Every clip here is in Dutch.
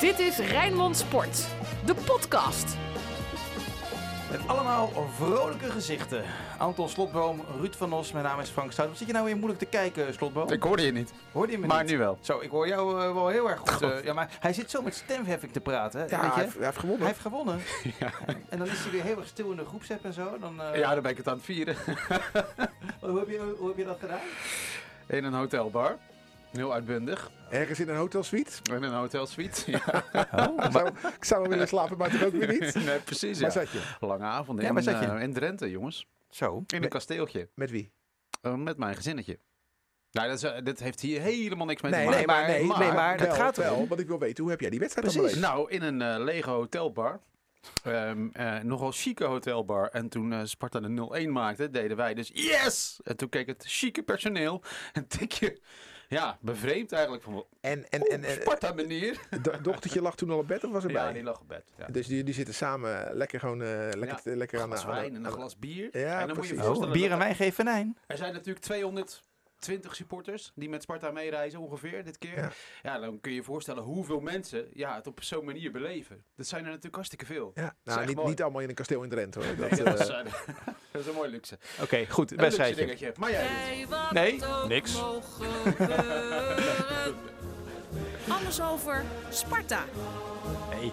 Dit is Rijnmond Sport, de podcast. Met allemaal vrolijke gezichten. Anton Slotboom, Ruud van Os, mijn naam is Frank Stout. Wat zit je nou weer moeilijk te kijken, Slotboom? Ik hoorde je niet, Hoorde je me maar niet? nu wel. Zo, ik hoor jou eh, wel heel erg goed. eh, ja, maar hij zit zo met stemheffing te praten. hè, Ja, weet hij heeft, hij heeft gewonnen. Hij heeft gewonnen. Ja. En dan is hij weer heel erg stil in de groepsapp en zo. Dan, eh, ja, dan ben ik het aan het vieren. hoe, heb je, hoe heb je dat gedaan? In een hotelbar. Heel uitbundig. Ergens in een hotelsuite. In een hotelsuite. Ja, Oh, Zou, ik zou wel willen slapen, maar toch ook weer niet. nee, precies. Waar Ja. zat je? Lange avond Ja, in, waar zat je? eh, in Drenthe, jongens. Zo. In een kasteeltje. Met wie? Eh, met mijn gezinnetje. Nou, dat, is, eh, dit heeft hier helemaal niks mee Nee, te nee, maken. maar, nee, maar- nee, maar wel, het gaat wel, erom. Want ik wil weten, hoe heb jij die wedstrijd Precies. Nou, in een eh, lege hotelbar. Ehm, eh, nogal chique hotelbar. En toen eh, Sparta de 0-1 maakte, deden wij dus yes! En toen keek het chique personeel een tikje, ja, bevreemd eigenlijk. Van, En, en, en, en Sparta meneer. do- dochtertje lag toen al op bed of was erbij? Ja, die lag op bed. Ja. Dus die, die zitten samen lekker gewoon eh, lekker, Ja. lekker aan Een de wijn en een glas bier. Ja, en dan moet je precies. Oh, bier en wijn geeft venijn. Er zijn natuurlijk 220 supporters die met Sparta meereizen ongeveer dit keer. Ja. Ja. dan kun je je voorstellen hoeveel mensen ja, het op zo'n manier beleven. Dat zijn er natuurlijk hartstikke veel. Ja, nou, niet, niet allemaal in een kasteel in Drenthe hoor. Nee, Dat, dat, is, eh, dat is een mooi luxe. Oké, goed. Een luxe Wedstrijdje. dingetje. Maar jij. Nee, niks. Alles over Sparta. Nee.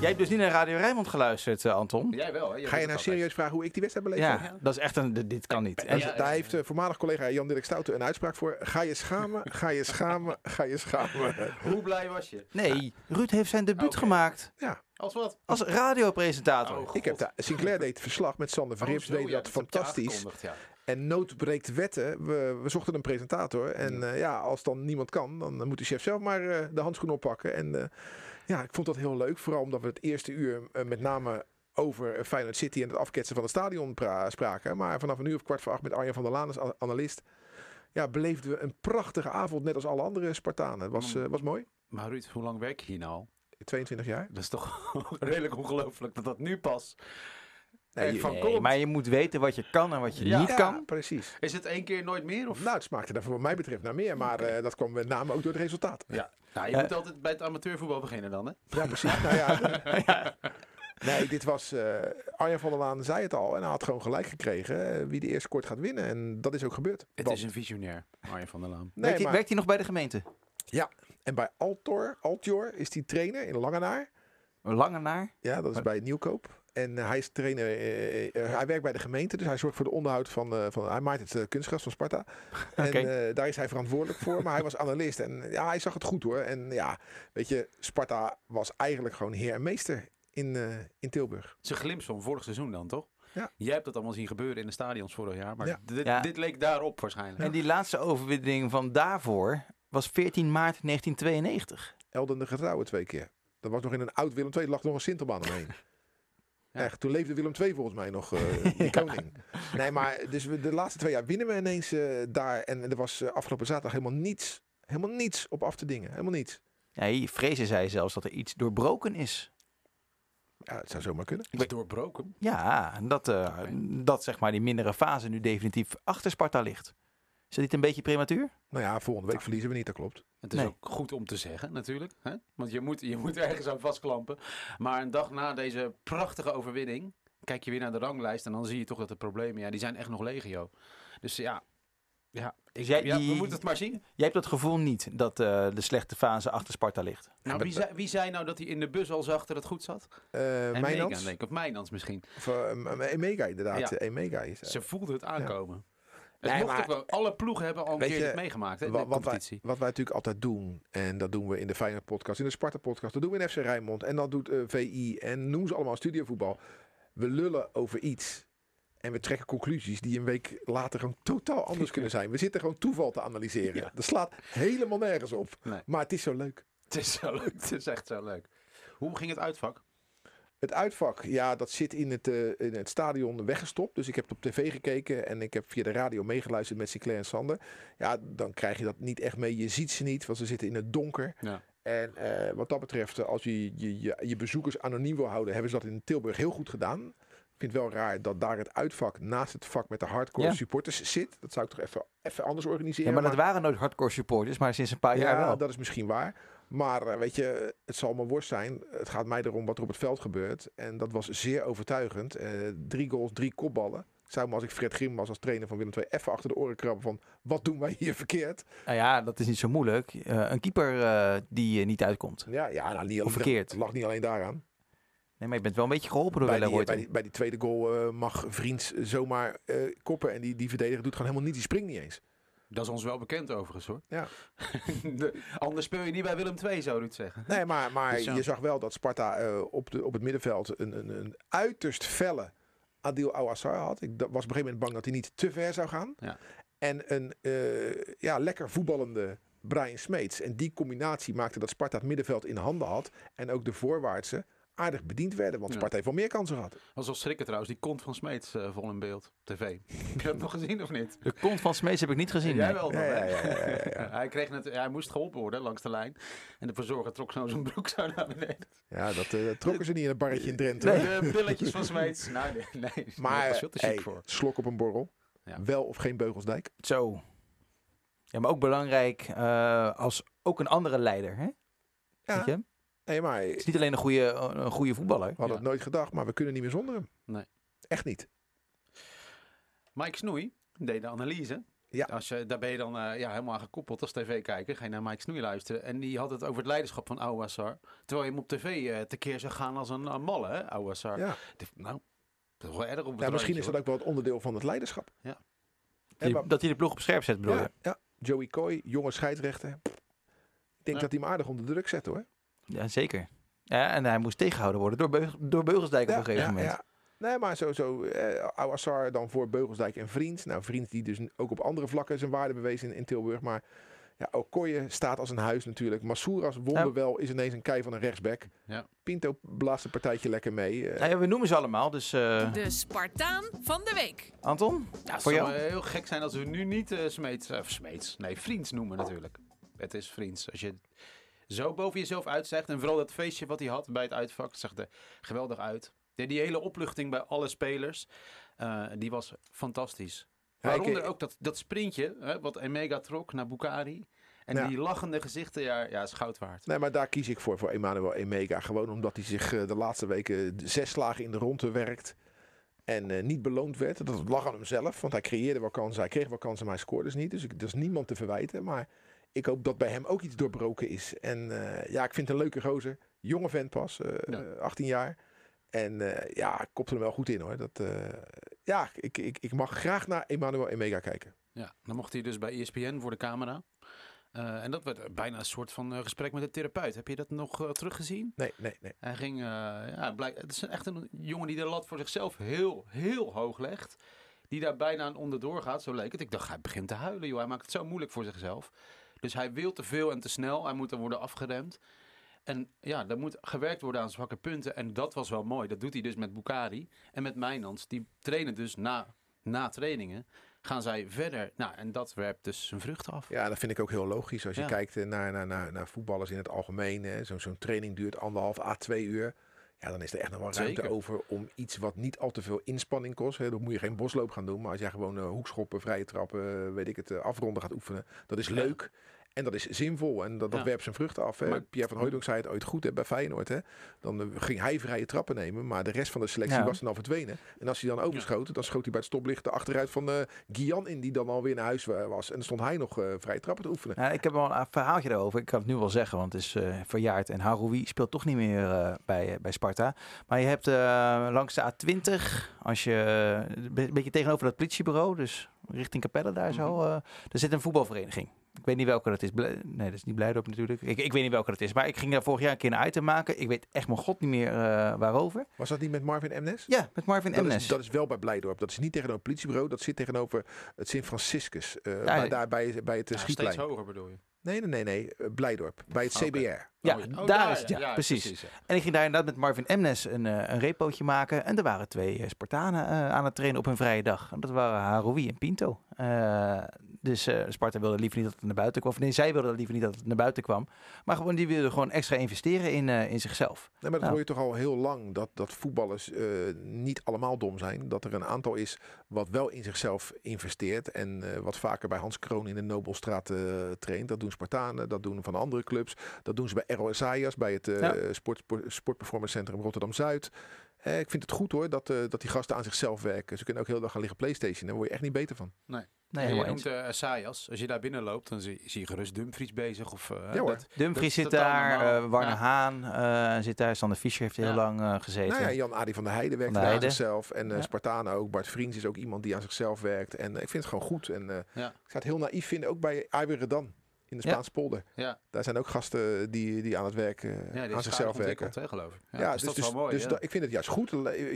Jij hebt dus niet naar Radio Rijnmond geluisterd, eh, Anton. Jij wel, hè? Jij Ga je nou serieus vragen hoe ik die wedstrijd beleefd heb? Ja, dat is echt een... Dit kan niet. En Ja, daar ja, heeft eh, voormalig collega Jan-Dirk Stouten een uitspraak voor. Ga je schamen, ga je schamen, ga je schamen. Hoe blij was je? Nee, Ruud heeft zijn debuut gemaakt Ja, Als wat? als radiopresentator. Oh, ik heb daar, Sinclair deed het verslag met Sander Verrips, Oh, deed ja, dat fantastisch. Ja. En nood breekt wetten. We, we zochten een presentator. En eh, ja, als dan niemand kan, dan moet de chef zelf maar eh, de handschoen oppakken. En eh, ja, ik vond dat heel leuk. Vooral omdat we het eerste uur met name over Feyenoord City en het afketsen van het stadion pra- spraken. Maar vanaf een uur of kwart voor acht met Arjen van der Laan als analist. Ja, beleefden we een prachtige avond, net als alle andere Spartanen. Het was, eh, was mooi. Maar Ruud, hoe lang werk je hier nou al? 22 jaar. Dat is toch redelijk ongelooflijk dat dat nu pas Nee, van maar je moet weten wat je kan en wat je Ja. niet ja, kan. precies. Is het één keer nooit meer? Of? Nou, het smaakte daar voor mij betreft naar meer. Maar eh, dat kwam met name ook door het resultaat. ja. Nou, je Ja. moet altijd bij het amateurvoetbal beginnen dan, hè? Ja, precies. nou ja, Nee, dit was. eh Arjen van der Laan zei het al. En hij had gewoon gelijk gekregen eh, wie de eerste kort gaat winnen. En dat is ook gebeurd. Het Want- is een visionair, Arjen van der Laan. nee, werkt, hij, maar- werkt hij nog bij de gemeente? En bij Altor, Altior is hij trainer in Langenaar. Lange naar? Ja, dat is bij Nieuwkoop. En eh, hij is trainer. eh, eh, hij werkt bij de gemeente, dus hij zorgt voor de onderhoud van. eh, van hij maait het eh, kunstgras van Sparta. En Oké. eh, daar is hij verantwoordelijk voor. Maar hij was analist. En ja, hij zag het goed hoor. En ja, weet je, Sparta was eigenlijk gewoon heer en meester in, eh, in Tilburg. Het is een glimp van vorig seizoen dan, toch? Ja. Jij hebt dat allemaal zien gebeuren in de stadions vorig jaar. Maar Ja. dit, Ja. dit leek daarop waarschijnlijk. En die laatste overwinning van daarvoor was 14 maart 1992. Elden de Getrouwe twee keer. Dat was nog in een oud Willem II. Er lag nog een Sintelbaan omheen. Ja. Echt, toen leefde Willem II volgens mij nog, eh die koning. Nee, maar dus we, de laatste twee jaar winnen we ineens eh, daar. En er was eh, afgelopen zaterdag helemaal niets, helemaal niets op af te dingen. Helemaal niets. Nee, Vrezen zei zelfs dat er iets doorbroken is. Ja, het zou zomaar kunnen. Het is doorbroken. Ja, dat, eh, dat zeg maar die mindere fase nu definitief achter Sparta ligt. Is dat niet een beetje prematuur? Nou ja, volgende week verliezen we niet, dat klopt. Het is Nee. ook goed om te zeggen, natuurlijk. Hè? Want je moet, je moet ergens aan vastklampen. Maar een dag na deze prachtige overwinning... kijk je weer naar de ranglijst... en dan zie je toch dat de problemen... ja, die zijn echt nog legio. Dus ja... Ja, ik, Dus jij- ja, we die- moeten het maar zien. Jij hebt dat gevoel niet dat eh, de slechte fase achter Sparta ligt. Nou, wie, zei, wie zei nou dat hij in de bus al zag dat het goed zat? Eh En Mijnans? Denk ik. Of Mijnans misschien. Of uh, Emega inderdaad. Ja. eh, Emega is eh, Ze voelde het aankomen. Het Nee, mocht maar- wel. Alle ploegen hebben al een keer dit meegemaakt hè, in Wa- de wat, wij, competitie. wat wij natuurlijk altijd doen, en dat doen we in de Feyenoord podcast, in de Sparta podcast, dat doen we in FC Rijnmond en dat doet eh, VI en noem ze allemaal studiovoetbal. We lullen over iets en we trekken conclusies die een week later gewoon totaal anders kunnen zijn. We zitten gewoon toeval te analyseren. Ja. Dat slaat helemaal nergens op. Nee. Maar het is zo leuk. Het is zo leuk. Het is echt zo leuk. Hoe ging het uitvak? Het uitvak, ja, dat zit in het, eh, in het stadion weggestopt. Dus ik heb het op tv gekeken en ik heb via de radio meegeluisterd met Sinclair en Sander. Ja, dan krijg je dat niet echt mee. Je ziet ze niet, want ze zitten in het donker. Ja. En eh, wat dat betreft, eh, als je je, je je bezoekers anoniem wil houden, hebben ze dat in Tilburg heel goed gedaan. Ik vind het wel raar dat daar het uitvak naast het vak met de hardcore Ja. supporters zit. Dat zou ik toch even, even anders organiseren. Ja, maar dat waren nooit hardcore supporters, maar sinds een paar jaar ja, wel. dat is misschien waar. Maar eh, weet je, het zal mijn worst zijn. Het gaat mij erom wat er op het veld gebeurt. En dat was zeer overtuigend. Eh, drie goals, drie kopballen. Zou me als ik Fred Grim was als trainer van Willem II even achter de oren krabben van wat doen wij hier verkeerd? Nou ja, dat is niet zo moeilijk. Eh, een keeper die niet uitkomt. Ja, ja nou, niet Of verkeerd. Het lag niet alleen daaraan. Nee, maar je bent wel een beetje geholpen door Bij die, bij, die, bij die tweede goal mag Vriends zomaar koppen. En die, die verdediger doet gewoon helemaal niet. Die springt niet eens. Dat is ons wel bekend overigens hoor. Ja. De- anders speel je niet bij Willem II, zou ik zeggen. Nee, maar, maar Dus je zag wel dat Sparta eh, op, de, op het middenveld een, een, een uiterst felle Adil Awassar had. Ik was op een gegeven moment bang dat hij niet te ver zou gaan. Ja. En een eh, ja, lekker voetballende Brian Smeets. En die combinatie maakte dat Sparta het middenveld in handen had. En ook de voorwaartse aardig bediend werden. Want Ja. Sparta heeft wel meer kansen gehad. Was wel schrikken trouwens, die kont van Smeets eh, vol in beeld. TV. Heb je dat nog gezien of niet? De kont van Smees heb ik niet gezien. Jij wel, hij, kreeg net, hij moest geholpen worden langs de lijn. En de verzorger trok zo zijn broek zo naar beneden. Ja, dat eh, trokken ze niet in een barretje in Drenthe. Nee. De billetjes van Smeets. Nou, nee, nee. Maar hey, voor. slok op een borrel. Ja. Wel of geen Beugelsdijk. Zo. Ja, maar ook belangrijk eh, als ook een andere leider. Hè? Ja. Weet je? Het Nee, maar is niet alleen een goede, een goede voetballer. We hadden Ja. het nooit gedacht, maar we kunnen niet meer zonder hem. Nee. Echt niet. Mike Snoei deed de analyse. Ja. Als je, daar ben je dan eh, ja, helemaal aan gekoppeld als tv-kijker. Ga je naar Mike Snoei luisteren. En die had het over het leiderschap van Ouassar. Terwijl je hem op tv eh, tekeer zou gaan als een, een malle, hè, Ouassar. Ja. Nou, dat is wel erg op het Ja, misschien is dat ook wel het onderdeel van het leiderschap. Ja. Die- dat hij de ploeg op scherp zet, bedoel ja, je? ja, Joey Coy, jonge scheidsrechter. Ik denk Ja. dat hij hem aardig onder druk zet hoor. Ja, zeker. Ja, en hij moest tegengehouden worden door, Beug- door Beugelsdijk op een gegeven ja, moment. ja. Nee, maar zo, zo eh, Ouassar dan voor Beugelsdijk en Vriend. Nou, Vriend die dus ook op andere vlakken zijn waarde bewezen in, in Tilburg. Maar ja, Okoye staat als een huis natuurlijk. Massouras wonderwel is ineens een kei van een rechtsback. Ja. Pinto blaast een partijtje lekker mee. Eh, Ja, ja, we noemen ze allemaal, dus eh, De Spartaan van de week. Anton, Ja, het voor zou jou? wel heel gek zijn als we nu niet eh Smeets, eh, Smeets, nee, Vriends noemen natuurlijk. Het is Vriends. Als je zo boven jezelf uitzegt en vooral dat feestje wat hij had bij het uitvak, zag er geweldig uit. Die, die hele opluchting bij alle spelers, eh, die was fantastisch. Waaronder ook dat, dat sprintje, hè, wat Emega trok naar Bukari. En Ja. die lachende gezichten, ja, ja is goud waard. Nee, maar daar kies ik voor, voor Emmanuel Emega. Gewoon omdat hij zich eh, de laatste weken zes slagen in de ronde werkt. En eh, niet beloond werd. Dat lag aan hemzelf, want hij creëerde wel kansen. Hij kreeg wel kansen, maar hij scoorde dus niet. Dus ik, dat is niemand te verwijten. Maar ik hoop dat bij hem ook iets doorbroken is. En eh, ja, ik vind het een leuke gozer. Jonge vent pas, eh, Ja. eh, 18 jaar. En eh, ja, ik kopte hem wel goed in hoor. Dat, eh, ja, ik, ik, ik mag graag naar Emmanuel Emega kijken. Ja, dan mocht hij dus bij ESPN voor de camera. Eh, en dat werd eh, bijna een soort van eh, gesprek met een therapeut. Heb je dat nog eh, teruggezien? Nee, nee, nee. Hij ging, eh, ja, blijk, het is echt een jongen die de lat voor zichzelf heel, heel hoog legt. Die daar bijna aan onderdoor gaat, zo leek het. Ik dacht, hij begint te huilen, joh. Hij maakt het zo moeilijk voor zichzelf. Dus hij wil te veel en te snel. Hij moet dan worden afgeremd. En ja, er moet gewerkt worden aan zwakke punten. En dat was wel mooi. Dat doet hij dus met Bukari en met Mijnans. Die trainen dus na, na trainingen. Gaan zij verder. Nou, en dat werpt dus zijn vruchten af. Ja, dat vind ik ook heel logisch. Als je Ja. kijkt naar, naar, naar, naar voetballers in het algemeen. Zo'n zo'n training duurt anderhalf à twee uur. Ja, dan is er echt nog wel ruimte Zeker. over om iets wat niet al te veel inspanning kost. Hè. Dan moet je geen bosloop gaan doen. Maar als jij gewoon eh, hoekschoppen, vrije trappen, eh, weet ik het, eh, afronden gaat oefenen. Dat is leuk. En dat is zinvol. En dat, dat Ja. werpt zijn vruchten af. Hè. Maar- Pierre van Hooydonk zei het ooit goed hè, bij Feyenoord. Hè. Dan eh, ging hij vrije trappen nemen. Maar de rest van de selectie Ja. was dan al verdwenen. En als hij dan overschoot, dan schoot hij bij het stoplicht de achteruit van eh Gian in. Die dan alweer naar huis wa- was. En dan stond hij nog eh, vrije trappen te oefenen. Ja, ik heb wel een verhaaltje daarover. Ik kan het nu wel zeggen, want het is eh, verjaard. En Haroui speelt toch niet meer eh, bij, bij Sparta. Maar je hebt eh, langs de A20, als je eh, een be- beetje tegenover dat politiebureau, dus richting Capelle daar zo, Mhm. eh, er zit een voetbalvereniging. Ik weet niet welke dat is. Nee, dat is niet Blijdorp natuurlijk. Ik, ik weet niet welke dat is. Maar ik ging daar vorig jaar een keer een item maken. Ik weet echt mijn god niet meer eh, waarover. Was dat niet met Marvin Emnes? Ja, met Marvin Dat is, dat is wel bij Blijdorp. Dat is niet tegenover het politiebureau. Dat zit tegenover het Sint Franciscus. eh, bij, daar bij, bij het uh, Ja, schietplein. steeds hoger bedoel je? Nee, nee, nee, nee. eh, Blijdorp. Bij het Oké. CBR. Ja, Oh, oh, daar is het. Ja, ja, precies. ja. En ik ging daar inderdaad met Marvin Emnes een, een repootje maken. En er waren twee Spartanen eh, aan het trainen op een vrije dag. En dat waren Haroui en Pinto. Eh, Dus eh, Sparta wilde liever niet dat het naar buiten kwam. Of nee, zij wilden liever niet dat het naar buiten kwam. Maar gewoon, die wilden gewoon extra investeren in, eh, in zichzelf. Nee, maar dat Nou. hoor je toch al heel lang, dat, dat voetballers eh, niet allemaal dom zijn. Dat er een aantal is wat wel in zichzelf investeert. En eh, wat vaker bij Hans Kroon in de Nobelstraat eh, traint. Dat doen Spartanen, dat doen van andere clubs. Dat doen ze bij RO Esaias, bij het eh, Ja. sport, sport, Sportperformance Centrum Rotterdam-Zuid. Eh, ik vind het goed hoor, dat, eh, dat die gasten aan zichzelf werken. Ze kunnen ook heel de dag gaan liggen Playstation. Daar word je echt niet beter van. Nee, je helemaal eens. noemt uh, Sayas. Als je daar binnen loopt, dan zie, zie je gerust Dumfries bezig. Of, eh, Ja, hoor. dat- Dumfries dat zit daar, eh Warner Ja. Haan eh, zit daar, Sander Fischer heeft heel Ja. lang eh, gezeten. Nou ja, Jan Adi van der Heijden werkt Van der aan zichzelf. En eh Ja. Spartanen ook. Bart Vriends is ook iemand die aan zichzelf werkt. En ik vind het gewoon goed. En eh, Ja. ik zou het heel naïef vinden, ook bij Iwer Redan in de Ja. Spaanse polder. Ja. Daar zijn ook gasten die, die aan het werk, Ja, aan zichzelf werken. hè, geloof ik. Ja, Ja, dus, dus, dat is dus, wel mooi. dus ja. dat- ik vind het juist goed.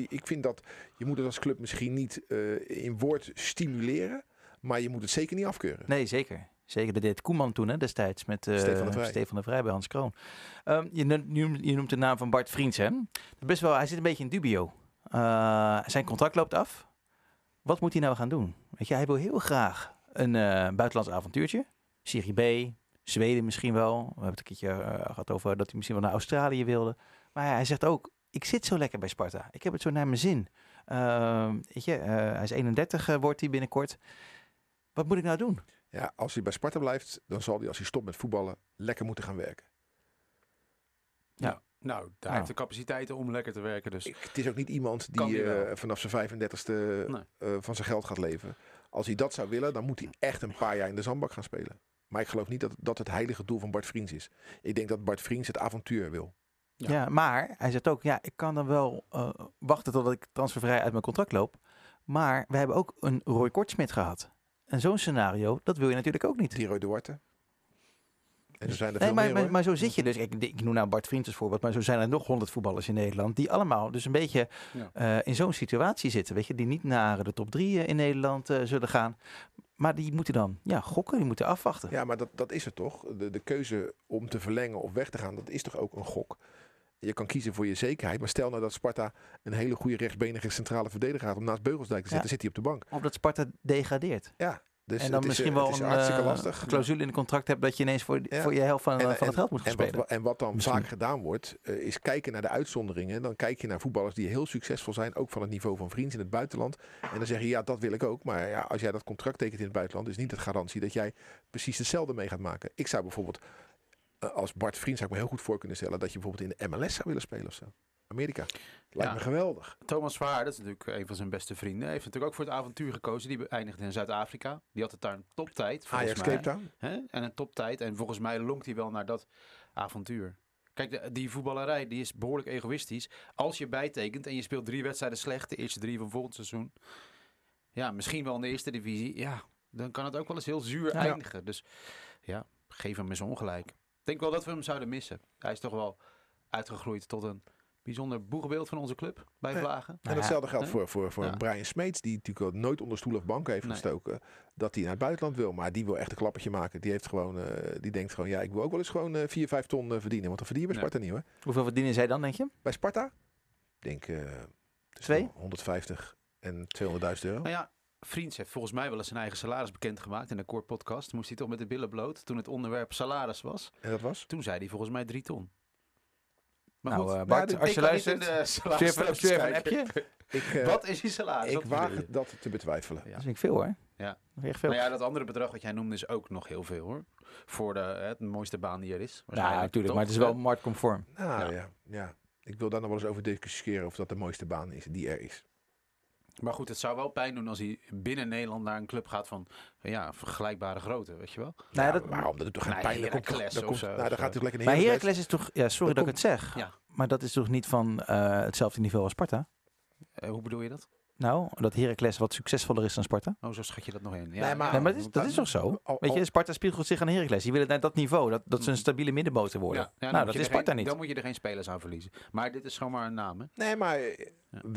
Ik vind dat je moet het als club misschien niet eh, in woord stimuleren, maar je moet het zeker niet afkeuren. Nee, zeker. Zeker, dat deed Koeman toen hè, destijds met eh Stefan de Vrij. Stefan de Vrij bij Hans Kroon. Ehm, je, noemt, je noemt- de naam van Bart Vriends, hè? Best wel, hij zit een beetje in dubio. Eh, zijn contract loopt af. Wat moet hij nou gaan doen? Weet je, hij wil heel graag een eh, buitenlands avontuurtje. Serie B, Zweden misschien wel. We hebben het een keertje eh, gehad over dat hij misschien wel naar Australië wilde. Maar hij zegt ook, ik zit zo lekker bij Sparta. Ik heb het zo naar mijn zin. Ehm, weet je, hij is 31 eh, wordt hij binnenkort. Wat moet ik nou doen? Ja, als hij bij Sparta blijft, dan zal hij als hij stopt met voetballen lekker moeten gaan werken. Nou, daar Nou. heeft de capaciteiten om lekker te werken. Dus Ik, het is ook niet iemand die eh, vanaf zijn 35ste Nee. eh, van zijn geld gaat leven. Als hij dat zou willen, dan moet hij echt een paar jaar in de zandbak gaan spelen. Maar ik geloof niet dat dat het heilige doel van Bart Vriends is. Ik denk dat Bart Vriends het avontuur wil. Ja. Ja. maar hij zegt ook, ja, ik kan dan wel eh, wachten totdat ik transfervrij uit mijn contract loop. Maar we hebben ook een Roy Kortsmit gehad. En zo'n scenario, dat wil je natuurlijk ook niet. Leroy Duarte. En er zijn er Nee, veel maar, meer, maar, maar zo zit je dus. Ik, ik noem nou Bart Vriends als voorbeeld, maar zo zijn er nog honderd voetballers in Nederland. Die allemaal dus een beetje Ja. eh, in zo'n situatie zitten. Weet je, die niet naar de top drie eh, in Nederland eh, zullen gaan. Maar die moeten dan ja, gokken, die moeten afwachten. Ja, maar dat, dat is het toch? De, de keuze om te verlengen of weg te gaan, dat is toch ook een gok? Je kan kiezen voor je zekerheid. Maar stel nou dat Sparta een hele goede rechtsbenige centrale verdediger gaat om naast Beugelsdijk te zetten, Ja. zit hij op de bank. Of dat Sparta degradeert. Dus en dan is, misschien eh, wel een eh, lastig. clausule in het contract hebt dat je ineens voor, Ja. voor je helft van, En- van het geld moet gaan En wat, spelen. en wat dan Misschien. vaak gedaan wordt, eh, is kijken naar de uitzonderingen. Dan kijk je naar voetballers die heel succesvol zijn, ook van het niveau van vrienden in het buitenland. En dan zeg je, ja, dat wil ik ook. Maar ja, als jij dat contract tekent in het buitenland, is niet het garantie dat jij precies hetzelfde mee gaat maken. Ik zou bijvoorbeeld, eh, als Bart Vriend, zou ik me heel goed voor kunnen stellen dat je bijvoorbeeld in de MLS zou willen spelen of zo. Amerika. Lijkt Ja. me geweldig. Thomas Verhaar, dat is natuurlijk een van zijn beste vrienden. Heeft natuurlijk ook voor het avontuur gekozen. Die eindigde in Zuid-Afrika. Die had het daar een toptijd, volgens Ajax mij. Cape Town. Hè? En een toptijd. En volgens mij lonkt hij wel naar dat avontuur. Kijk, die voetballerij die is behoorlijk egoïstisch. Als je bijtekent en je speelt drie wedstrijden slecht, de eerste drie van volgend seizoen. Ja, misschien wel in de eerste divisie. Ja, dan kan het ook wel eens heel zuur Ja. eindigen. Dus ja, geef hem eens ongelijk. Ik denk wel dat we hem zouden missen. Hij is toch wel uitgegroeid tot een bijzonder boegbeeld van onze club bij Ja. Vlagen. En Nou ja, datzelfde geldt hè? voor, voor, voor Ja. Brian Smeets, die natuurlijk ook nooit onder stoel of bank heeft Nee. gestoken. Dat hij naar het buitenland wil. Maar die wil echt een klappertje maken. Die, heeft gewoon, eh, die denkt gewoon, ja, ik wil ook wel eens gewoon eh 4, 5 ton eh, verdienen. Want dat verdien je bij. Sparta niet hoor. Hoeveel verdienen zij dan, denk je? Bij Sparta? Ik denk eh, Twee? 150 en 200.000 euro. Nou ja, Vriends heeft volgens mij wel eens zijn eigen salaris bekendgemaakt in de Core Podcast. Moest hij toch met de billen bloot toen het onderwerp salaris was. En dat was? Toen zei hij volgens mij drie ton. Maar Nou, goed, eh, maar Bart, als je luistert, stuur een kijken. appje. Ik, eh, Wat is die salaris? ik waag je? dat te betwijfelen. Ja. Dat vind ik veel hoor. Ja. Echt veel. Nou ja, dat andere bedrag wat jij noemde is ook nog heel veel hoor. Voor de, hè, de mooiste baan die er is. ja, waarschijnlijk, natuurlijk. Maar het is wel marktconform. Nou Ja. ja. ja, Ik wil daar nog wel eens over discussiëren of dat de mooiste baan is die er is. Maar goed, het zou wel pijn doen als hij binnen Nederland naar een club gaat van ja, vergelijkbare groote, weet je wel. Nou, ja, dat, waarom? Dat doet toch geen pijn? Komt, komt, zo, nou, gaat hij lekker maar. Heracles is toch... Ja, sorry dat ik het zeg. Ja. Maar dat is toch niet van eh, hetzelfde niveau als Sparta? Eh, hoe bedoel je dat? Nou, dat Heracles wat succesvoller is dan Sparta. Oh, zo schat je dat nog in. Ja, Nee, maar- nee, maar dat is, dat is toch zo? Al- Weet je, Sparta spiegelt zich aan Heracles. Die willen naar dat niveau. Dat, dat ze een stabiele middenmotor worden. Ja, nou, moet dat je is er Sparta geen- niet. Dan moet je er geen spelers aan verliezen. Maar dit is gewoon maar een naam, hè? Nee, maar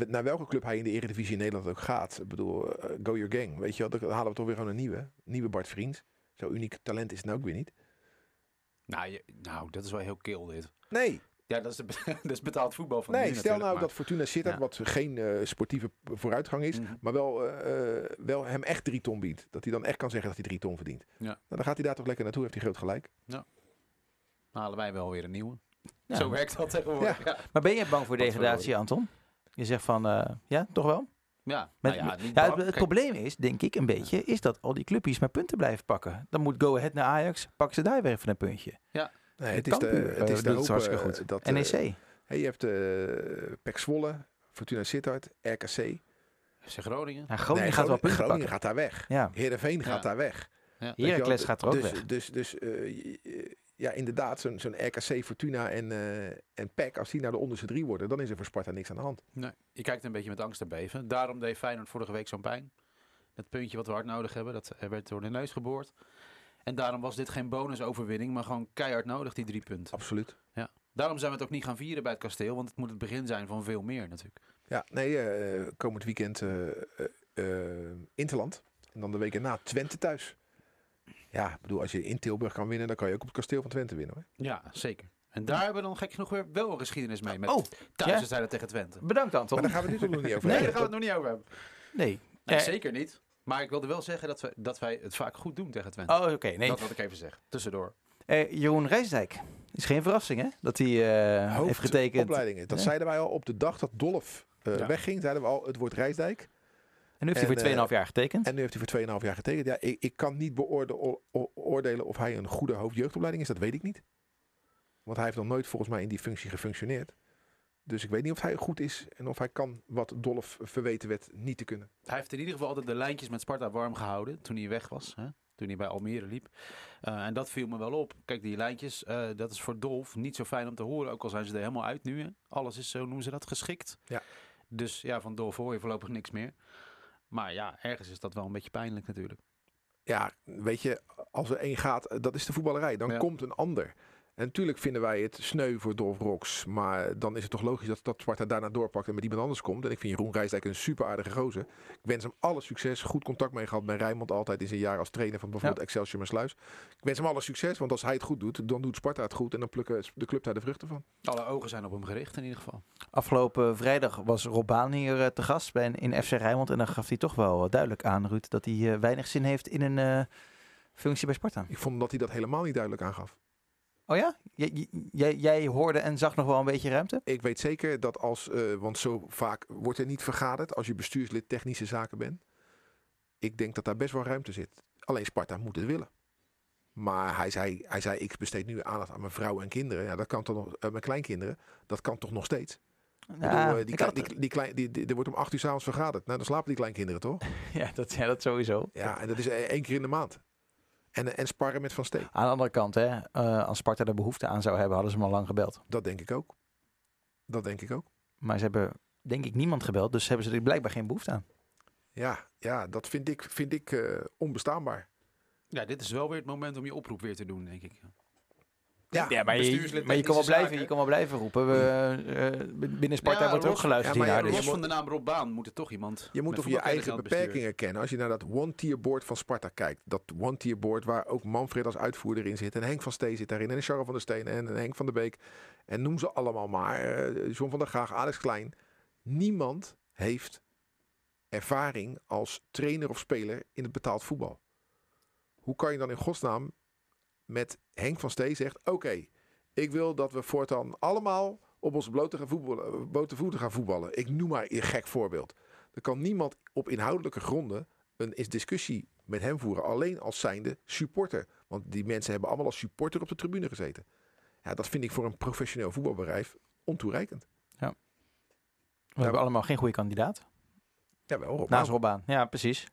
naar welke club hij in de Eredivisie in Nederland ook gaat. Ik bedoel, eh, go your gang. Weet je wel, dan halen we toch weer gewoon een nieuwe. Nieuwe Bart Vriends. Zo uniek talent is het nou ook weer niet. Nou, je, nou, dat is wel heel kil dit. Nee, Ja, dat is, de, dat is betaald voetbal van Nee, nu stel natuurlijk, nou maar- dat Fortuna Sittard, Ja. wat geen eh, sportieve vooruitgang is, Mhm. maar wel, eh, eh, wel hem echt drie ton biedt. Dat hij dan echt kan zeggen dat hij drie ton verdient. Ja. Nou, dan gaat hij daar toch lekker naartoe, heeft hij groot gelijk. Dan halen wij wel weer een nieuwe. Ja. Zo werkt dat tegenwoordig. Ja, Maar ben je bang voor degradatie, Anton? Je zegt van, eh, ja, toch wel? ja. Met- nou ja, niet Ja, bang. het, probleem is, denk ik, een beetje, is dat al die clubjes maar punten blijven pakken. Dan moet Go Ahead naar Ajax, pakken ze daar weer even een puntje. Nee, het is de, het eh, is de het hoop hartstikke eh, goed. dat... eh, NEC. hey, je hebt eh Pek Zwolle, Fortuna Sittard, RKC. FC Groningen. Ja, Groningen Nee, gaat wel punten Groningen pakken. gaat daar weg. Ja, Heerenveen Ja. gaat daar weg. Ja. Heracles gaat er ook dus, weg. Dus, dus eh, ja, inderdaad, zo'n zo'n RKC, Fortuna en, eh en PEC, als die naar de onderste drie worden, dan is er voor Sparta niks aan de hand. Nee, je kijkt een beetje met angst en beven. Daarom deed Feyenoord vorige week zo'n pijn. Dat puntje wat we hard nodig hebben, dat eh, werd door de neus geboord. En daarom was dit geen bonusoverwinning, maar gewoon keihard nodig, die drie punten. Absoluut. Daarom zijn we het ook niet gaan vieren bij het kasteel, want het moet het begin zijn van veel meer natuurlijk. Ja, nee, eh, komend weekend eh eh, eh, Interland. En dan de week erna Twente thuis. Ja, ik bedoel, als je in Tilburg kan winnen, dan kan je ook op het kasteel van Twente winnen hoor. Ja, zeker. En daar hebben we dan gek genoeg weer wel een geschiedenis mee. Met Oh, thuiswedstrijden tegen Twente. bedankt Anton. Maar daar gaan we het nu toch nog niet over Nee, hebben. daar gaan we het nog niet over hebben. Nee. Nee, Eh, zeker niet. Maar ik wilde wel zeggen dat, we, dat wij het vaak goed doen tegen Twente. Oh, oké. nee. Dat wil ik even zeggen. Tussendoor. Eh, Jeroen Rijsdijk. Is geen verrassing, hè? Dat hij eh, heeft getekend. Opleidingen. Dat Ja. zeiden wij al op de dag dat Dolf eh, Ja. wegging. Zeiden we al, het wordt Rijsdijk. En nu heeft hij voor 2,5 eh, jaar getekend. En nu heeft hij voor 2,5 jaar getekend. Ja, ik, ik kan niet beoordelen of hij een goede hoofdjeugdopleiding is. Dat weet ik niet. Want hij heeft nog nooit volgens mij in die functie gefunctioneerd. Dus ik weet niet of hij goed is en of hij kan wat Dolf verweten werd niet te kunnen. Hij heeft in ieder geval altijd de lijntjes met Sparta warm gehouden toen hij weg was. Hè? Toen hij bij Almere liep. Eh, en dat viel me wel op. Kijk, die lijntjes, eh, dat is voor Dolf niet zo fijn om te horen. Ook al zijn ze er helemaal uit nu. Hè? Alles is, zo noemen ze dat, geschikt. Ja. Dus ja, van Dolf hoor je voorlopig niks meer. Maar ja, ergens is dat wel een beetje pijnlijk natuurlijk. Ja, weet je, als er één gaat, eh, dat is de voetballerij. Dan Ja. komt een ander. En natuurlijk vinden wij het sneu voor Dolf Rox. Maar dan is het toch logisch dat, dat Sparta daarna doorpakt en met iemand anders komt. En ik vind Jeroen Rijsdijk een super aardige gozer. Ik wens hem alle succes. Goed contact mee gehad bij Rijnmond altijd in zijn jaar als trainer van bijvoorbeeld Excelsior Maasluis. Ik wens hem alle succes, want als hij het goed doet, dan doet Sparta het goed. En dan plukken de club daar de vruchten van. Alle ogen zijn op hem gericht in ieder geval. Afgelopen vrijdag was Rob Baan hier eh, te gast bij, in FC Rijnmond. En dan gaf hij toch wel duidelijk aan, Ruud, dat hij eh, weinig zin heeft in een eh, functie bij Sparta. Ik vond dat hij dat helemaal niet duidelijk aangaf. Oh ja? Jij, jij, jij hoorde en zag nog wel een beetje ruimte? Ik weet zeker dat als, eh, want zo vaak wordt er niet vergaderd als je bestuurslid technische zaken bent. Ik denk dat daar best wel ruimte zit. Alleen Sparta moet het willen. Maar hij zei, hij zei ik besteed nu aandacht aan mijn vrouw en kinderen. Ja, dat kan toch nog, eh, mijn kleinkinderen. Dat kan toch nog steeds. Bedoel, eh, die, die, die, klein, die, die- er wordt om acht uur s'avonds vergaderd. Nou, dan slapen die kleinkinderen toch? ja, dat, ja, dat sowieso. Ja, en dat is één keer in de maand. En, en sparren met Van Steen. Aan de andere kant, hè, eh, als Sparta er behoefte aan zou hebben, hadden ze hem al lang gebeld. Dat denk ik ook. Dat denk ik ook. Maar ze hebben, denk ik, niemand gebeld. Dus hebben ze er blijkbaar geen behoefte aan. Ja, ja dat vind ik, vind ik eh, onbestaanbaar. Ja, dit is wel weer het moment om je oproep weer te doen, denk ik. Ja, Ja, maar je, maar je kan wel blijven, zaken. je kan wel blijven roepen. We, eh, binnen Sparta Ja, wordt er ook geluisterd ja, maar Dus. Los van de naam Rob Baan moet er toch iemand... Je moet over je eigen beperkingen kennen. Als je naar dat one-tier board van Sparta kijkt. Dat one-tier board waar ook Manfred als uitvoerder in zit. En Henk van Steen zit daarin. En Charles van der Steen en Henk van der Beek. En noem ze allemaal maar. eh, John van der Graag, Alex Klein. Niemand heeft ervaring als trainer of speler in het betaald voetbal. Hoe kan je dan in godsnaam met Henk van Steen zegt... Oké, ik wil dat we voortaan allemaal op onze blote, gaan voetballen, blote voeten gaan voetballen. Ik noem maar een gek voorbeeld. Er kan niemand op inhoudelijke gronden een is discussie met hem voeren. Alleen als zijnde supporter. Want die mensen hebben allemaal als supporter op de tribune gezeten. Ja, dat vind ik voor een professioneel voetbalbedrijf ontoereikend. We hebben allemaal geen goede kandidaat. Jawel, Rob. Naast Robaan. Ja, precies.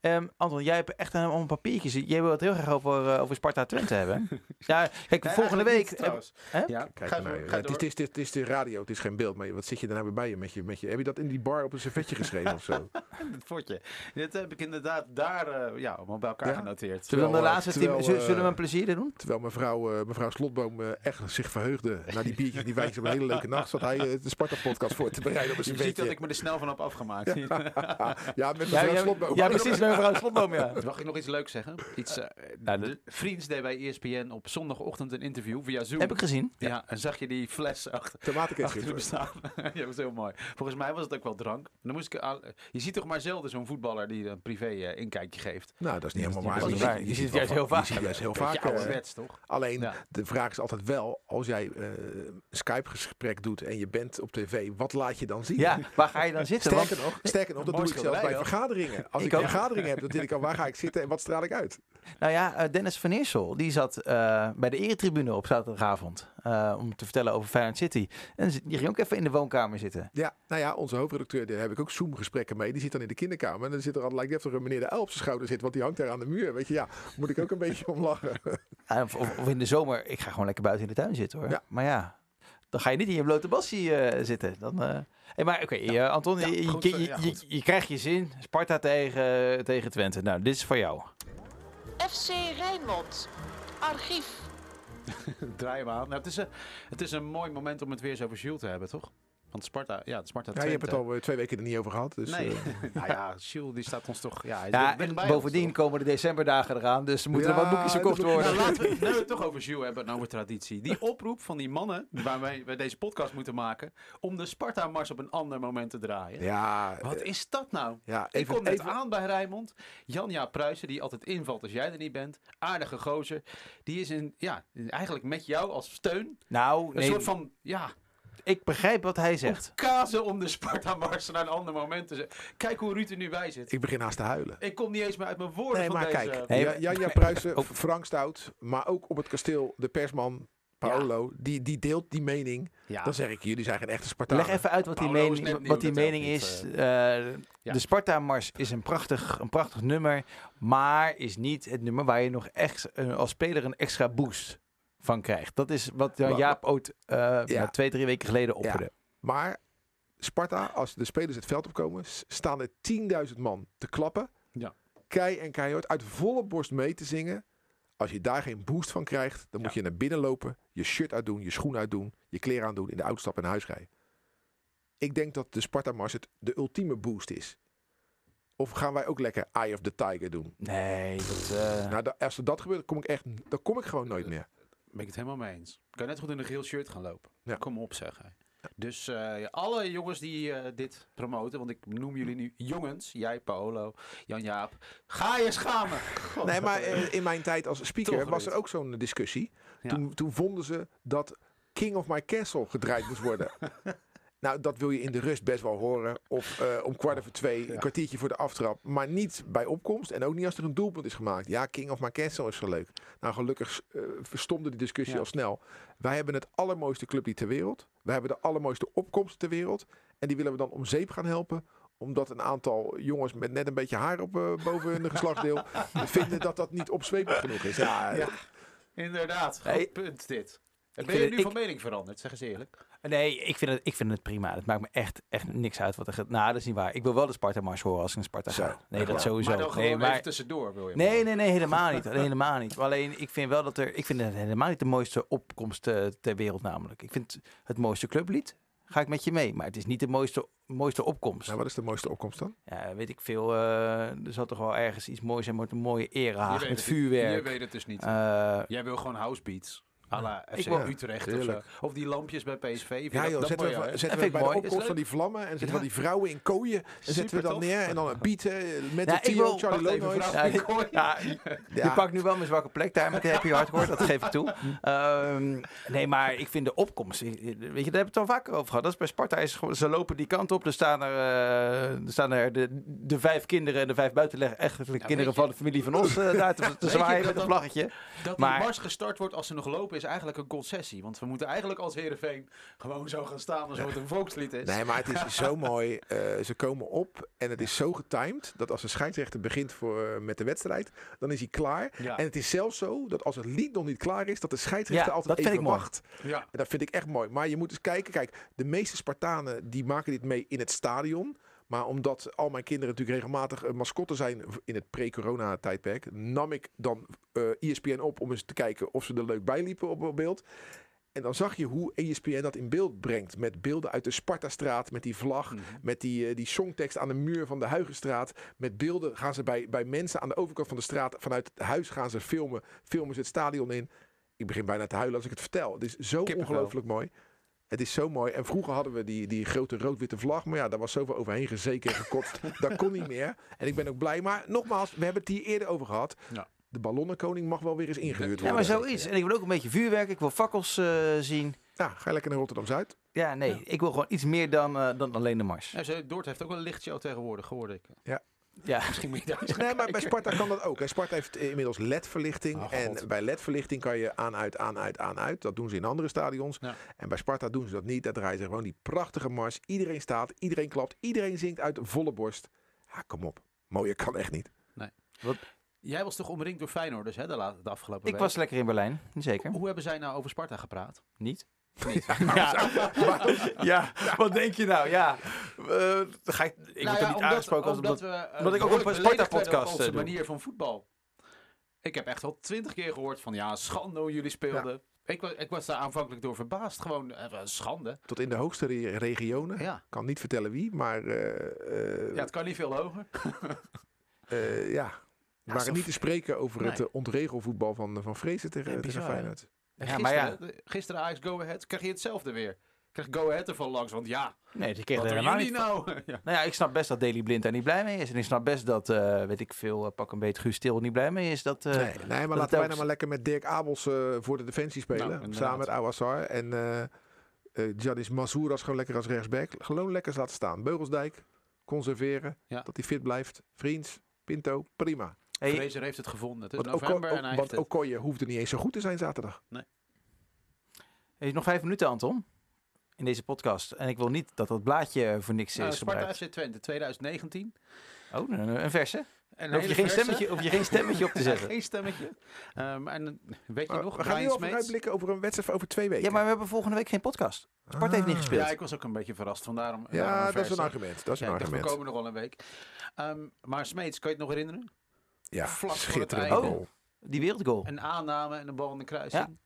Ehm, Anton, jij hebt echt een, een papiertje. Jij wil het heel graag over, eh, over Sparta Twente hebben. Ja, kijk, Nee, volgende week... niet, trouwens. hè? Ja, Kijk ga naar Ja, ga het, is, het, is, het is de radio, het is geen beeld. Maar wat zit je daar nou weer bij je met, je met je? Heb je dat in die bar op een servetje geschreven of zo? Fortje. Dit heb ik inderdaad daar eh, ja, allemaal bij elkaar Ja? genoteerd. Zullen we, de laatste eh, terwijl, zullen, zullen we eh, een plezier doen? Terwijl mevrouw, eh, mevrouw Slotboom eh, echt zich verheugde na die biertjes, die wijntjes op een hele leuke nacht. Zat hij eh, de Sparta-podcast voor te bereiden op een Je ziet servetje. dat ik me er snel van heb afgemaakt. Ja, met mevrouw ja, Slotboom. ja, precies. Mevrouw Slotboom, ja. Mag ik nog iets leuks zeggen? Iets, eh, nou, de Vriends deed bij ESPN op zondagochtend een interview via Zoom. Heb ik gezien. Ja, en zag je die fles achter, achter Tomatenketchup. hem staan. ja, dat was heel mooi. Volgens mij was het ook wel drank. Dan moest ik, aan- je ziet toch maar zelden zo'n voetballer die een privé eh, inkijkje geeft. Nou, dat is niet helemaal waar. Je. Je ziet het juist heel va- vaak. Je ziet juist heel vaak. eh, ouderwets, toch? Alleen, Ja. de vraag is altijd wel, als jij eh, een Skype-gesprek doet en je bent op tv, wat laat je dan zien? Ja, waar ga je dan zitten? Want Sterker nog, sterker nog dat doe ik zelfs bij vergaderingen. Als Ik ik, heb, dan zit ik al waar ga ik zitten en wat straal ik uit. Nou ja, eh, Dennis van Eersel, die zat eh, bij de eretribune op zaterdagavond. eh, om te vertellen over Feyenoord City. En die ging ook even in de woonkamer zitten. Ja, nou ja, onze hoofdredacteur, daar heb ik ook Zoom-gesprekken mee. Die zit dan in de kinderkamer. En dan zit er altijd, lijkt net of er een meneer de L op zijn schouder zit, want die hangt daar aan de muur. Weet je, ja, moet ik ook een beetje om lachen. Of, in de zomer, ik ga gewoon lekker buiten in de tuin zitten hoor. Ja. Maar ja, dan ga je niet in je blote bassie zitten. Dan, hey, maar oké, eh, Anton, Ja, je, je- goed, je, eh, ja, je, krijgt je zin. Sparta tegen, tegen Twente. Nou, dit is voor jou. FC Rijnmond. Archief. Draai hem aan. Nou, het, is een, het is een mooi moment om het weer eens over Jules te hebben, toch? Want Sparta, ja, Sparta Ja, je hebt het al eh, twee weken er niet over gehad. Dus, Nee, eh, nou ja, Jules die staat ons toch... Ja, en bovendien komen de decemberdagen eraan. Dus er moeten er wat boekjes verkocht ook- worden. Nou, laten we, we het toch over Jules hebben en over traditie. Die oproep van die mannen waarmee we deze podcast moeten maken... om de Sparta-mars op een ander moment te draaien. ja, Wat eh, is dat nou? ja, Ik kom net even, aan bij Rijnmond. Janja Pruisen, die altijd invalt als jij er niet bent. Aardige gozer. Die is in, ja, eigenlijk met jou als steun. Nou, Een nee, soort van, ja, ik begrijp wat hij zegt. kazen om de Sparta-mars naar een ander moment te zetten. Kijk hoe Ruud er nu bij zit. ik begin haast te huilen. Ik kom niet eens meer uit mijn woorden Nee, van maar deze... kijk, Nee, Ja- Janja Pruisen. Frank Stout, maar ook op het kasteel de persman Paolo, die, die deelt die mening. Ja. Dan zeg ik, jullie zijn geen echte Spartanen. Leg even uit wat die Paolo mening, wat die mening is. eh. Eh, Ja. De Sparta-mars is een prachtig, een prachtig nummer. Maar is niet het nummer waar je nog echt als speler een extra boost van krijgt. Dat is wat Jaap ooit eh, Ja. nou, twee, drie weken geleden opperde. Maar Sparta, als de spelers het veld opkomen, staan er 10.000 man te klappen. Ja. Kei en keihard uit volle borst mee te zingen. Als je daar geen boost van krijgt, dan moet je naar binnen lopen, je shirt uitdoen, je schoen uitdoen, je kleren aandoen, in de auto stappen en naar huis rijden. Ik denk dat de Sparta-mars het de ultieme boost is. Of gaan wij ook lekker Eye of the Tiger doen? Nee, dat... eh, Nou, als er dat gebeurt, kom ik echt, dan kom ik gewoon nooit meer. Ben ik het helemaal mee eens. Kan net goed in een geel shirt gaan lopen. Ja. Kom op zeggen. Dus eh, alle jongens die eh, dit promoten, want ik noem jullie nu jongens, jij, Paolo, Jan-Jaap, ga je schamen. God. Nee, maar eh, in mijn tijd als speaker Toch, was er ook zo'n discussie. Ja. Toen, toen vonden ze dat King of My Castle gedraaid moest worden. nou, dat wil je in de rust best wel horen. Of eh, om kwart over twee, een kwartiertje voor de aftrap. Maar niet bij opkomst en ook niet als er een doelpunt is gemaakt. Ja, King of Castle is zo leuk. Nou, gelukkig eh, verstomde die discussie Ja. al snel. Wij hebben het allermooiste clublied ter wereld. Wij hebben de allermooiste opkomst ter wereld. En die willen we dan om zeep gaan helpen omdat een aantal jongens met net een beetje haar op eh, boven hun geslachtsdeel vinden dat dat niet opzwepend genoeg is. Ja, Ja. Inderdaad, goed punt dit. Ben je nu ik- van mening veranderd, zeg eens eerlijk. nee, ik vind, het, ik vind het prima. Het maakt me echt, echt niks uit wat er gaat. Nou, dat is niet waar. Ik wil wel de Sparta-mars horen als ik naar Sparta Zo, ga. Nee, dat sowieso. Maar dan gewoon nee, maar, even tussendoor wil je. Nee, nee, nee, helemaal niet. helemaal niet. Alleen, ik vind wel dat er... Ik vind het helemaal niet de mooiste opkomst eh, ter wereld namelijk. Ik vind het mooiste clublied. Ga ik met je mee. Maar het is niet de mooiste, mooiste opkomst. Nou, wat is de mooiste opkomst dan? Ja, weet ik veel. eh, er zal toch wel ergens iets moois zijn met een mooie erehaag met het- vuurwerk. Je weet het dus niet. Eh, Jij wil gewoon housebeats. À la FC Ik wil- Utrecht of zo. Tuurlijk. Of die lampjes bij PSV. Je Ja joh, dat zetten we, mooi, zetten we bij ik de mooi. opkomst van die vlammen en zetten we die vrouwen in kooien. En zetten we dan tof. neer en dan een beat hè, met Nou, de Tio, Charlie vrouw. Ja, Ik hoor je. ja, Ja. Je pakt nu wel mijn zwakke plek daar met de happy hardcore, dat geef ik toe. Ehm, nee, maar ik vind de opkomst, weet je, daar hebben we het al vaker over gehad. Dat is bij Sparta, is gewoon, ze lopen die kant op. Er staan er, eh, er, staan er de, de vijf kinderen en de vijf buitenlechtelijke kinderen weet je- van de familie van ons eh, daar te, te je zwaaien met een vlaggetje. Dat die mars gestart wordt als ze nog lopen is eigenlijk een concessie. Want we moeten eigenlijk als Heerenveen gewoon zo gaan staan alsof het een volkslied is. Nee, maar het is zo mooi. Eh, ze komen op en het is zo getimed dat als een scheidsrechter begint voor, eh, met de wedstrijd, dan is hij klaar. Ja. En het is zelfs zo dat als het lied nog niet klaar is, dat de scheidsrechter Ja, altijd dat vind even wacht. Ja. En dat vind ik echt mooi. Maar je moet eens kijken. Kijk, de meeste Spartanen die maken dit mee in het stadion. Maar omdat al mijn kinderen natuurlijk regelmatig eh, mascotte zijn in het pre-corona tijdperk, nam ik dan eh ESPN op om eens te kijken of ze er leuk bij liepen op beeld. En dan zag je hoe E ESPN dat in beeld brengt. Met beelden uit de Spartastraat, met die vlag. Mhm. Met die, eh, die songtekst aan de muur van de Huigenstraat. Met beelden gaan ze bij, bij mensen aan de overkant van de straat. Vanuit het huis gaan ze filmen. Filmen ze het stadion in. Ik begin bijna te huilen als ik het vertel. Het is zo ongelooflijk mooi. Het is zo mooi. En vroeger hadden we die, die grote rood-witte vlag. Maar ja, daar was zoveel overheen gezeken en gekotst. dat kon niet meer. En ik ben ook blij. Maar nogmaals, we hebben het hier eerder over gehad. Ja. De ballonnenkoning mag wel weer eens ingehuurd Ja, worden. maar zo is. En ik wil ook een beetje vuurwerk. Ik wil fakkels eh, zien. Ja, ga je lekker naar Rotterdam-Zuid. Ja, nee. Ik wil gewoon iets meer dan, eh, dan alleen de mars. Ja, Dordt heeft ook wel een lichtshow tegenwoordig, hoorde ik. Ja. Misschien moet je daar eens gaan Nee, maar bij. Sparta kan dat ook. hè. Sparta heeft inmiddels LED-verlichting. Oh, en bij LED-verlichting kan je aan, uit, aan, uit, aan, uit. Dat doen ze in andere stadions. Ja. En bij Sparta doen ze dat niet. Daar draaien ze gewoon die prachtige mars. Iedereen staat, iedereen klapt, iedereen zingt uit volle borst. Ja, kom op. Mooier kan echt niet. Jij was toch omringd door Feyenoord, dus hè, de, afgelopen Ik week. was lekker in Berlijn. Zeker. Hoe hebben zij nou over Sparta gepraat? Niet? Ja, Ja, wat denk je nou? Ja, eh, ga ik, ik Nou word er niet aangesproken als omdat, omdat... we, eh, omdat ik ook een Sparta-podcast, eh, doe. manier van voetbal. Ik heb echt al twintig keer gehoord van ja, schande hoe jullie speelden. Ik, was, ik was daar aanvankelijk door verbaasd. Gewoon schande. Tot in de hoogste re- regionen. Ja. Kan niet vertellen wie, maar ja, het kan niet veel hoger. ja. We waren niet te spreken over het Nee. ontregelvoetbal van, van Vrezen tegen, Nee, tegen? Feyenoord. En Ja, gisteren, maar ja. gisteren Ajax Go Ahead, krijg je hetzelfde weer. Krijg Go Ahead ervan langs, want ja, Nee, die kreeg wat er helemaal niet nou? ja. Nou ja, ik snap best dat Daley Blind daar niet blij mee is. En ik snap best dat, eh, weet ik veel, eh, pak een beetje Guus Stil niet blij mee is. Dat, eh, Nee, nee, maar laten wij nou maar lekker met Dirk Abels eh, voor de defensie spelen. Nou, samen met Awassar. En eh eh Jadis Mazouras gewoon lekker als rechtsback. Gewoon lekker laten staan. Beugelsdijk, conserveren. Ja. Dat hij fit blijft. Vriends, Pinto, prima. Hey, Fraser heeft het gevonden. Het is Want, november en ook, hij want heeft. Okoye hoefde niet eens zo goed te zijn zaterdag. hey, nog vijf minuten, Anton. In deze podcast. En ik wil niet dat dat blaadje voor niks Nou, is Sparta gebruikt. FC Twente 2019. Oh, een, een verse? En Dan hoef je, geen stemmetje, hoef je geen stemmetje op te zetten. Geen stemmetje. Ehm, en eh, weet je Maar nog, we gaan nu Brian al Smeets? vooruitblikken over een wedstrijd over twee weken. Ja, maar we hebben volgende week geen podcast. Sparta heeft niet Ah. gespeeld. Ja, ik was ook een beetje verrast. Vandaarom, Ja, daarom dat is een argument. Dat is Ja, een dacht, we argument. komen nog wel een week. Ehm, maar Smeets, kan je het nog herinneren? Ja, vlak voor het schitterende goal. Die wereldgoal. Een aanname en een bal in de kruising.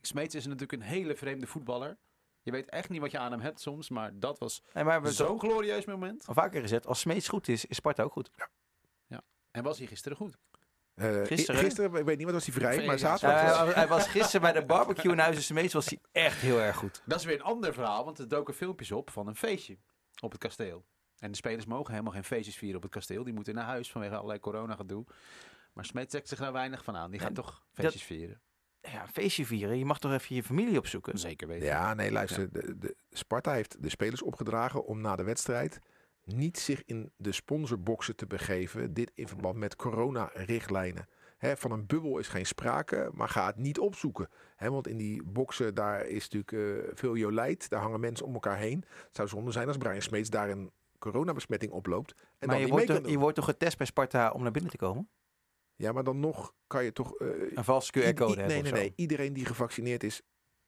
Smeets is natuurlijk een hele vreemde voetballer. Je weet echt niet wat je aan hem hebt soms, maar dat was Nee, maar zo'n glorieus moment. al vaker gezet. Als Smeets goed is, is Sparta ook goed. En was hij gisteren goed? Eh, Gisteren? gisteren, ik weet niet wat was hij vrij, maar ja. zaterdag was hij- hij was gisteren bij de barbecue in Huizen Smeets was hij echt heel erg goed. Dat is weer een ander verhaal, want er doken filmpjes op van een feestje op het kasteel. En de spelers mogen helemaal geen feestjes vieren op het kasteel. Die moeten naar huis vanwege allerlei corona gedoe. Maar Smeets trekt zich daar weinig van aan. Die gaat toch feestjes vieren. Ja, een feestje vieren. Je mag toch even je familie opzoeken. Zeker weten. Ja, nee, luister. De, de, Sparta heeft de spelers opgedragen om na de wedstrijd niet zich in de sponsorboxen te begeven. Dit in verband met corona-richtlijnen. Hè, van een bubbel is geen sprake, maar ga het niet opzoeken. Hè, want in die boxen daar is natuurlijk eh, veel jolijt. Daar hangen mensen om elkaar heen. Het zou zonde zijn als Brian Smeets daar een coronabesmetting oploopt. En maar dan je niet wordt, mee toch, je wordt toch getest bij Sparta om naar binnen te komen? Ja, maar dan nog kan je toch... eh, Een valse QR-code hebben Nee, of nee, zo. nee. Iedereen die gevaccineerd is,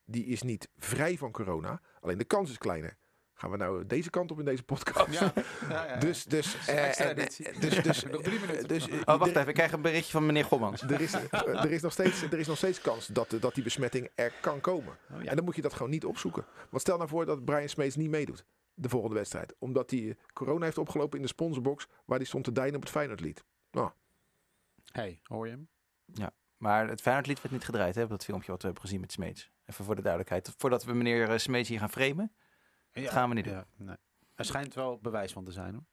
die is niet vrij van corona. Alleen de kans is kleiner. Gaan we nou deze kant op in deze podcast? Ja, ja, ja, ja. Dus, dus, eh, editie. eh, dus, dus, Nog drie minuten. dus, eh, Oh, wacht even. Ik krijg een berichtje van meneer Gommans. Er is, eh, er, is nog steeds, er is nog steeds kans dat, dat die besmetting er kan komen. Oh, ja. En dan moet je dat gewoon niet opzoeken. Want stel nou voor dat Brian Smeets niet meedoet de volgende wedstrijd. Omdat hij eh, corona heeft opgelopen in de sponsorbox waar hij stond te deinen op het Feyenoordlied. Hey, hoor je hem? Maar het Feyenoordlied werd niet gedraaid, hè? op Dat filmpje wat we hebben gezien met Smeets. Even voor de duidelijkheid. Voordat we meneer eh, Smeets hier gaan framen. Ja, gaan we niet doen. Ja, nee. Er schijnt wel bewijs van te zijn hoor.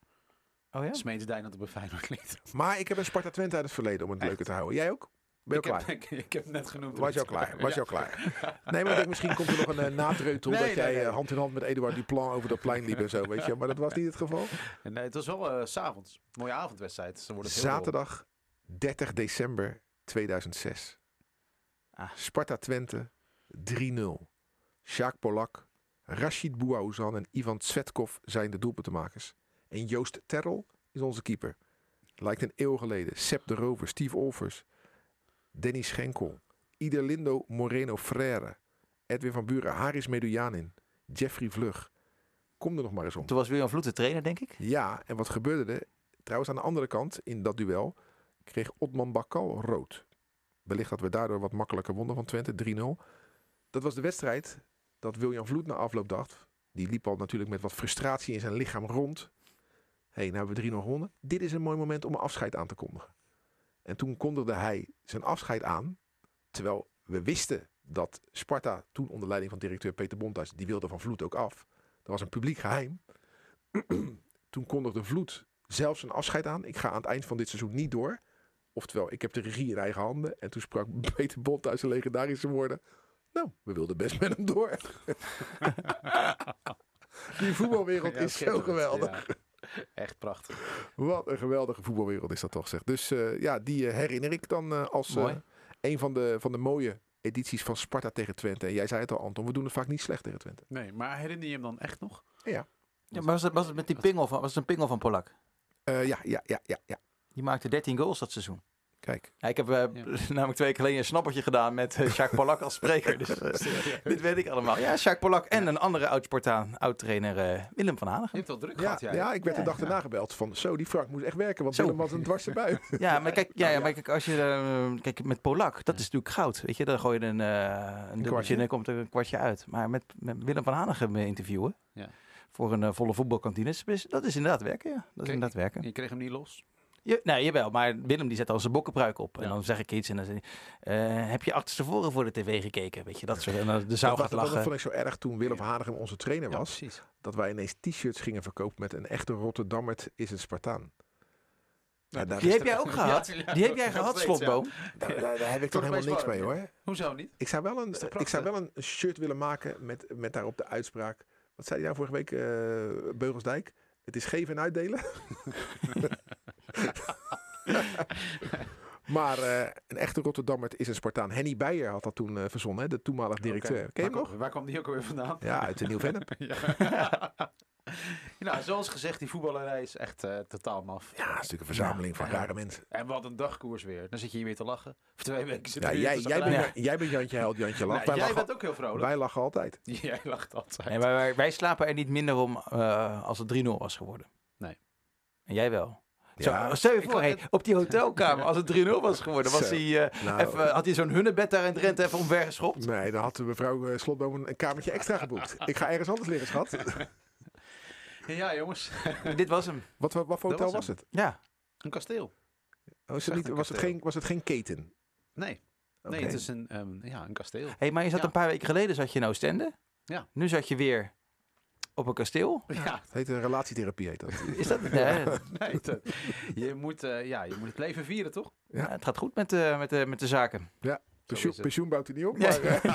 Oh ja? Smeets Dijnland op een Feyenoord lied. Maar ik heb een Sparta Twente uit het verleden om het Echt? leuker te houden. Jij ook? Ben je ik, al heb, klaar? ik, ik heb net genoemd. Was je al klaar? Was je al klaar? Nee, maar ik denk, misschien komt er nog een uh, natreutel Nee, dat nee, jij nee. eh, hand in hand met Eduard Duplan over dat plein liep en zo, weet je. Maar dat was niet het geval. Nee, het was wel eh, s s'avonds. Mooie avondwedstrijd. Zaterdag 30 december 2006. Ah. Sparta Twente 3-0. Sjaak Polak, Rashid Bouaouzan en Ivan Tsvetkov zijn de doelpuntenmakers. En Joost Terrel is onze keeper. Lijkt een eeuw geleden. Sepp de Rover, Steve Olvers, Denny Schenkel, Iderlindo Moreno Frère, Edwin van Buren, Haris Medujanin, Jeffrey Vlug. Kom er nog maar eens om. Toen was William Vloed de trainer, denk ik. Ja, en wat gebeurde er? Trouwens, aan de andere kant, in dat duel, kreeg Otman Bakal rood. Wellicht dat we daardoor wat makkelijker wonnen van Twente, 3-0. dat was de wedstrijd dat William Vloed na afloop dacht. Die liep al natuurlijk met wat frustratie in zijn lichaam rond. Hé, hey, nou hebben we 3-0 gewonnen. Dit is een mooi moment om een afscheid aan te kondigen. En toen kondigde hij zijn afscheid aan. Terwijl we wisten dat Sparta toen onder leiding van directeur Peter Bontuis, die wilde van Vloed ook af. Dat was een publiek geheim. toen kondigde Vloed zelf zijn afscheid aan. Ik ga aan het eind van dit seizoen niet door. Oftewel, ik heb de regie in eigen handen. En toen sprak Peter Bontuis de legendarische woorden. Nou, we wilden best met hem door. Die voetbalwereld Ja, is zo geweldig. Ja. Echt prachtig. Wat een geweldige voetbalwereld is dat toch, zeg. Dus eh, ja, die eh, herinner ik dan eh, als eh, een van de, van de mooie edities van Sparta tegen Twente. En jij zei het al, Anton, we doen het vaak niet slecht tegen Twente. Nee, maar herinner je hem dan echt nog? Ja, maar was het, was het met die pingel van, was het een pingel van Polak? Eh, ja, ja, ja, ja, ja. Die maakte 13 goals dat seizoen. Kijk. Ja, ik heb eh, namelijk twee weken geleden een snappertje gedaan met uh, Jacques Polak als spreker. Dus eh, dit weet ik allemaal. Ja, Jacques Polak en een andere oud-Spartaan, oud-trainer eh, Willem van Je Hanegem. hebt wel druk Ja, gehad, ja, jij. ik werd de Ja, dag daarna gebeld van, zo, die Frank moest echt werken, want Zo. Willem was een dwarse bui. Ja, maar kijk, ja, ja, maar kijk, als je, eh, kijk, met Polak, dat is natuurlijk goud. Weet je, dan gooi je een, eh een dubbeltje kwartje. en dan komt er een kwartje uit. Maar met, met Willem van Hanegem eh, interviewen Ja. voor een eh, volle voetbalkantine, dat is inderdaad werken, ja. Dat is inderdaad werken. Je kreeg hem niet los. Je, nee, jawel, maar Willem die zet al zijn bokkenpruik op. En Ja. dan zeg ik iets en dan zeg hij, eh, heb je achterstevoren voor de tv gekeken? Weet je, dat soort. En dan de zaal dat, gaat dat, dat lachen. vond ik zo erg toen Willem van Hanegem onze trainer Ja, was. precies. Dat wij ineens t-shirts gingen verkopen met een echte Rotterdammert is een Spartaan. Die heb jij ook gehad. Ja, Die heb jij gehad. Slotboom. daar, daar- daar heb ik toch helemaal niks mee hoor. Hoezo niet? Ik zou wel een, ik zou wel een shirt willen maken met, met daarop de uitspraak. Wat zei hij nou vorige week, eh, Beugelsdijk? Het is geven en uitdelen. maar eh, een echte Rotterdammert is een Spartaan. Henny Beijer had dat toen eh, verzonnen, hè, de toenmalig directeur. Oké. Ken je hem waar, nog? kwam- Waar kwam die ook alweer vandaan? Ja, uit de Nieuw-Vennep. Nou, zoals gezegd, die voetballerij is echt eh, totaal maf. Ja, het is natuurlijk een verzameling van Ja. rare mensen. En wat een dagkoers weer. Dan zit je hier weer te lachen. Voor twee weken zit Ja, jij, jij, bent, jij bent Jantje Held, Jantje Lach. Jij lachen, bent ook heel vrolijk. wij lachen altijd. Jij lacht altijd. Nee, maar wij, wij slapen er niet minder om eh, als het 3-0 was geworden. Nee. En jij wel. Ja. Zo, stel je voor, hey, op die hotelkamer, als het 3-0 was geworden, was Zo. hij, eh, Nou, even, had hij zo'n hunnebed daar in Drenthe even omver geschopt. Nee, dan had de mevrouw eh, Slotboom een, kamertje extra geboekt. Ik ga ergens anders liggen, schat. Ja, jongens. Dit was hem. Wat, wat, wat voor hotel was was het? Ja. Een kasteel. Oh, is het niet, een was, het geen, was het geen keten? Nee. Nee, het is een, ehm, ja, een kasteel. Hey, maar je zat Ja. een paar weken geleden zat je in Oostende. Ja. Nu zat je weer op een kasteel. Ja, Het heet een relatietherapie, heet dat. Is dat? Nee, nee, dat- je, moet, eh, ja, je moet het leven vieren, toch? Ja. het gaat goed met de, met de, met de zaken. Pensioen, is het. pensioen bouwt hij niet op, Ja. maar... eh,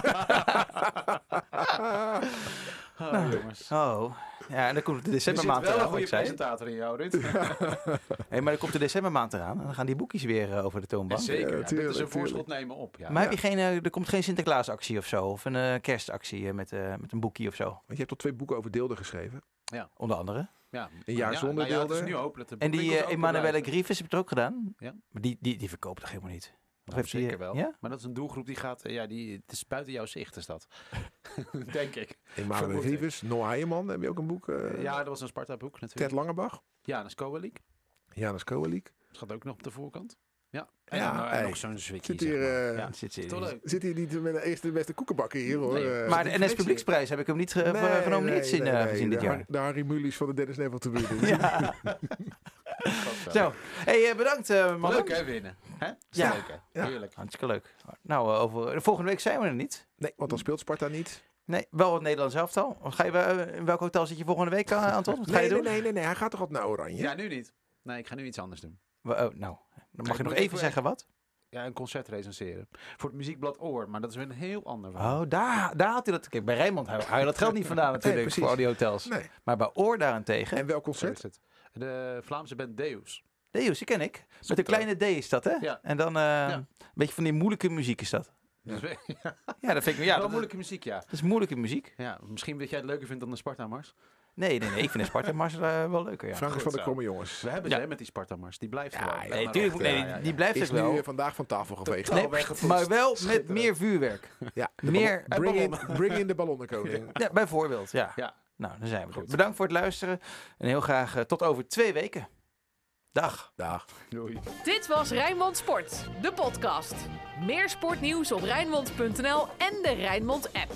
Oh, jongens. Oh, ja, en dan komt de Er zit decembermaand wel een eraan. goede ik zei. presentator in jou, Ruud. Hey, maar dan komt de decembermaand eraan. En dan gaan die boekjes weer eh, over de toonbank. Zeker, Ja, ja, dit is een voorschot nemen op. Ja. Maar heb je geen, eh, er komt geen Sinterklaasactie of zo? Of een eh, kerstactie met, eh, met een boekje of zo? Want je hebt al twee boeken over Deelden geschreven. Onder andere. ja. Een jaar ja, zonder nou ja, Deelder. nu de En die uh. Grievous heb je het ook gedaan? Ja. Maar die, die, die verkoopt toch helemaal niet? Nou, heeft zeker wel. Ja? Maar dat is een doelgroep die gaat, eh, ja, die, het is buiten jouw zicht is dat. Denk ik. Ik. Grievous, Noah Heijeman, heb je ook een boek. eh, ja, dat was een Sparta boek natuurlijk. Ted Langebach, Ja, dat is Coalic. Janus Koaliek. Dat gaat ook nog op de voorkant. Ja. En, Ja, dan, eh, hey. nog zo'n zwikkie. Zit hier, zeg maar. eh, ja. Zit? Zit hier niet met de eerste de beste koekenbakker hier hoor. Nee, eh. Maar de NS Publieksprijs heb ik hem niet ge- Nee, genomineerd nee, zien, nee, eh, nee, gezien dit de jaar. De Harry Mulies van de Dennis Neville te doen. Ja. Zo. Hey, eh, bedankt eh mannen. Leuk hè, winnen. Hè? Ja. leuk hè? Heerlijk. Hartstikke leuk. Nou, eh, over, de volgende week zijn we er niet. Nee, want dan speelt Sparta niet. Nee, wel het Nederlands elftal. Ga je, eh, in welk hotel zit je volgende week, eh, Anton? Wat ga je Nee, nee, doen? nee, nee, nee, hij gaat toch wat naar Oranje? Ja, nu niet. Nee, ik ga nu iets anders doen. Oh, nou, dan mag ik je nog even zeggen wat. Ja, een concert recenseren. Voor het muziekblad Oor. Maar dat is weer een heel ander verhaal. Oh, daar, daar had hij dat. Kijk, bij Rijnmond haal je dat geld niet vandaan natuurlijk voor al die hotels. Nee. Maar bij Oor daarentegen. En welk concert? is het. De Vlaamse band Deus. Deus, die ken ik. Met een kleine D is dat, hè? Ja. En dan eh, een beetje van die moeilijke muziek is dat. Ja, Ja, dat vind ik... Ja, wel dat, moeilijke muziek, ja. dat is moeilijke muziek. ja. Misschien dat jij het leuker vindt dan de Sparta-mars. Nee, nee, nee. Ik vind de Sparta Mars eh, wel leuker, ja. Frank is van de kromme jongens. We hebben Ja. ze hè, met die Sparta-mars. Die blijft Ja, Let Nee, maar tuurlijk, op. nee, Ja, ja, ja. die blijft Is wel. nu eh, vandaag van tafel geveegd. Nee, maar wel met meer vuurwerk. Ja, Meer, bring in, bring in de ballonnenkoning. ja, bijvoorbeeld, ja. Ja. Nou, dan zijn we er. Goed. Bedankt voor het luisteren. En heel graag eh, tot over twee weken. Dag. Dag. Doei. Dit was Rijnmond Sport, de podcast. Meer sportnieuws op Rijnmond.nl en de Rijnmond app.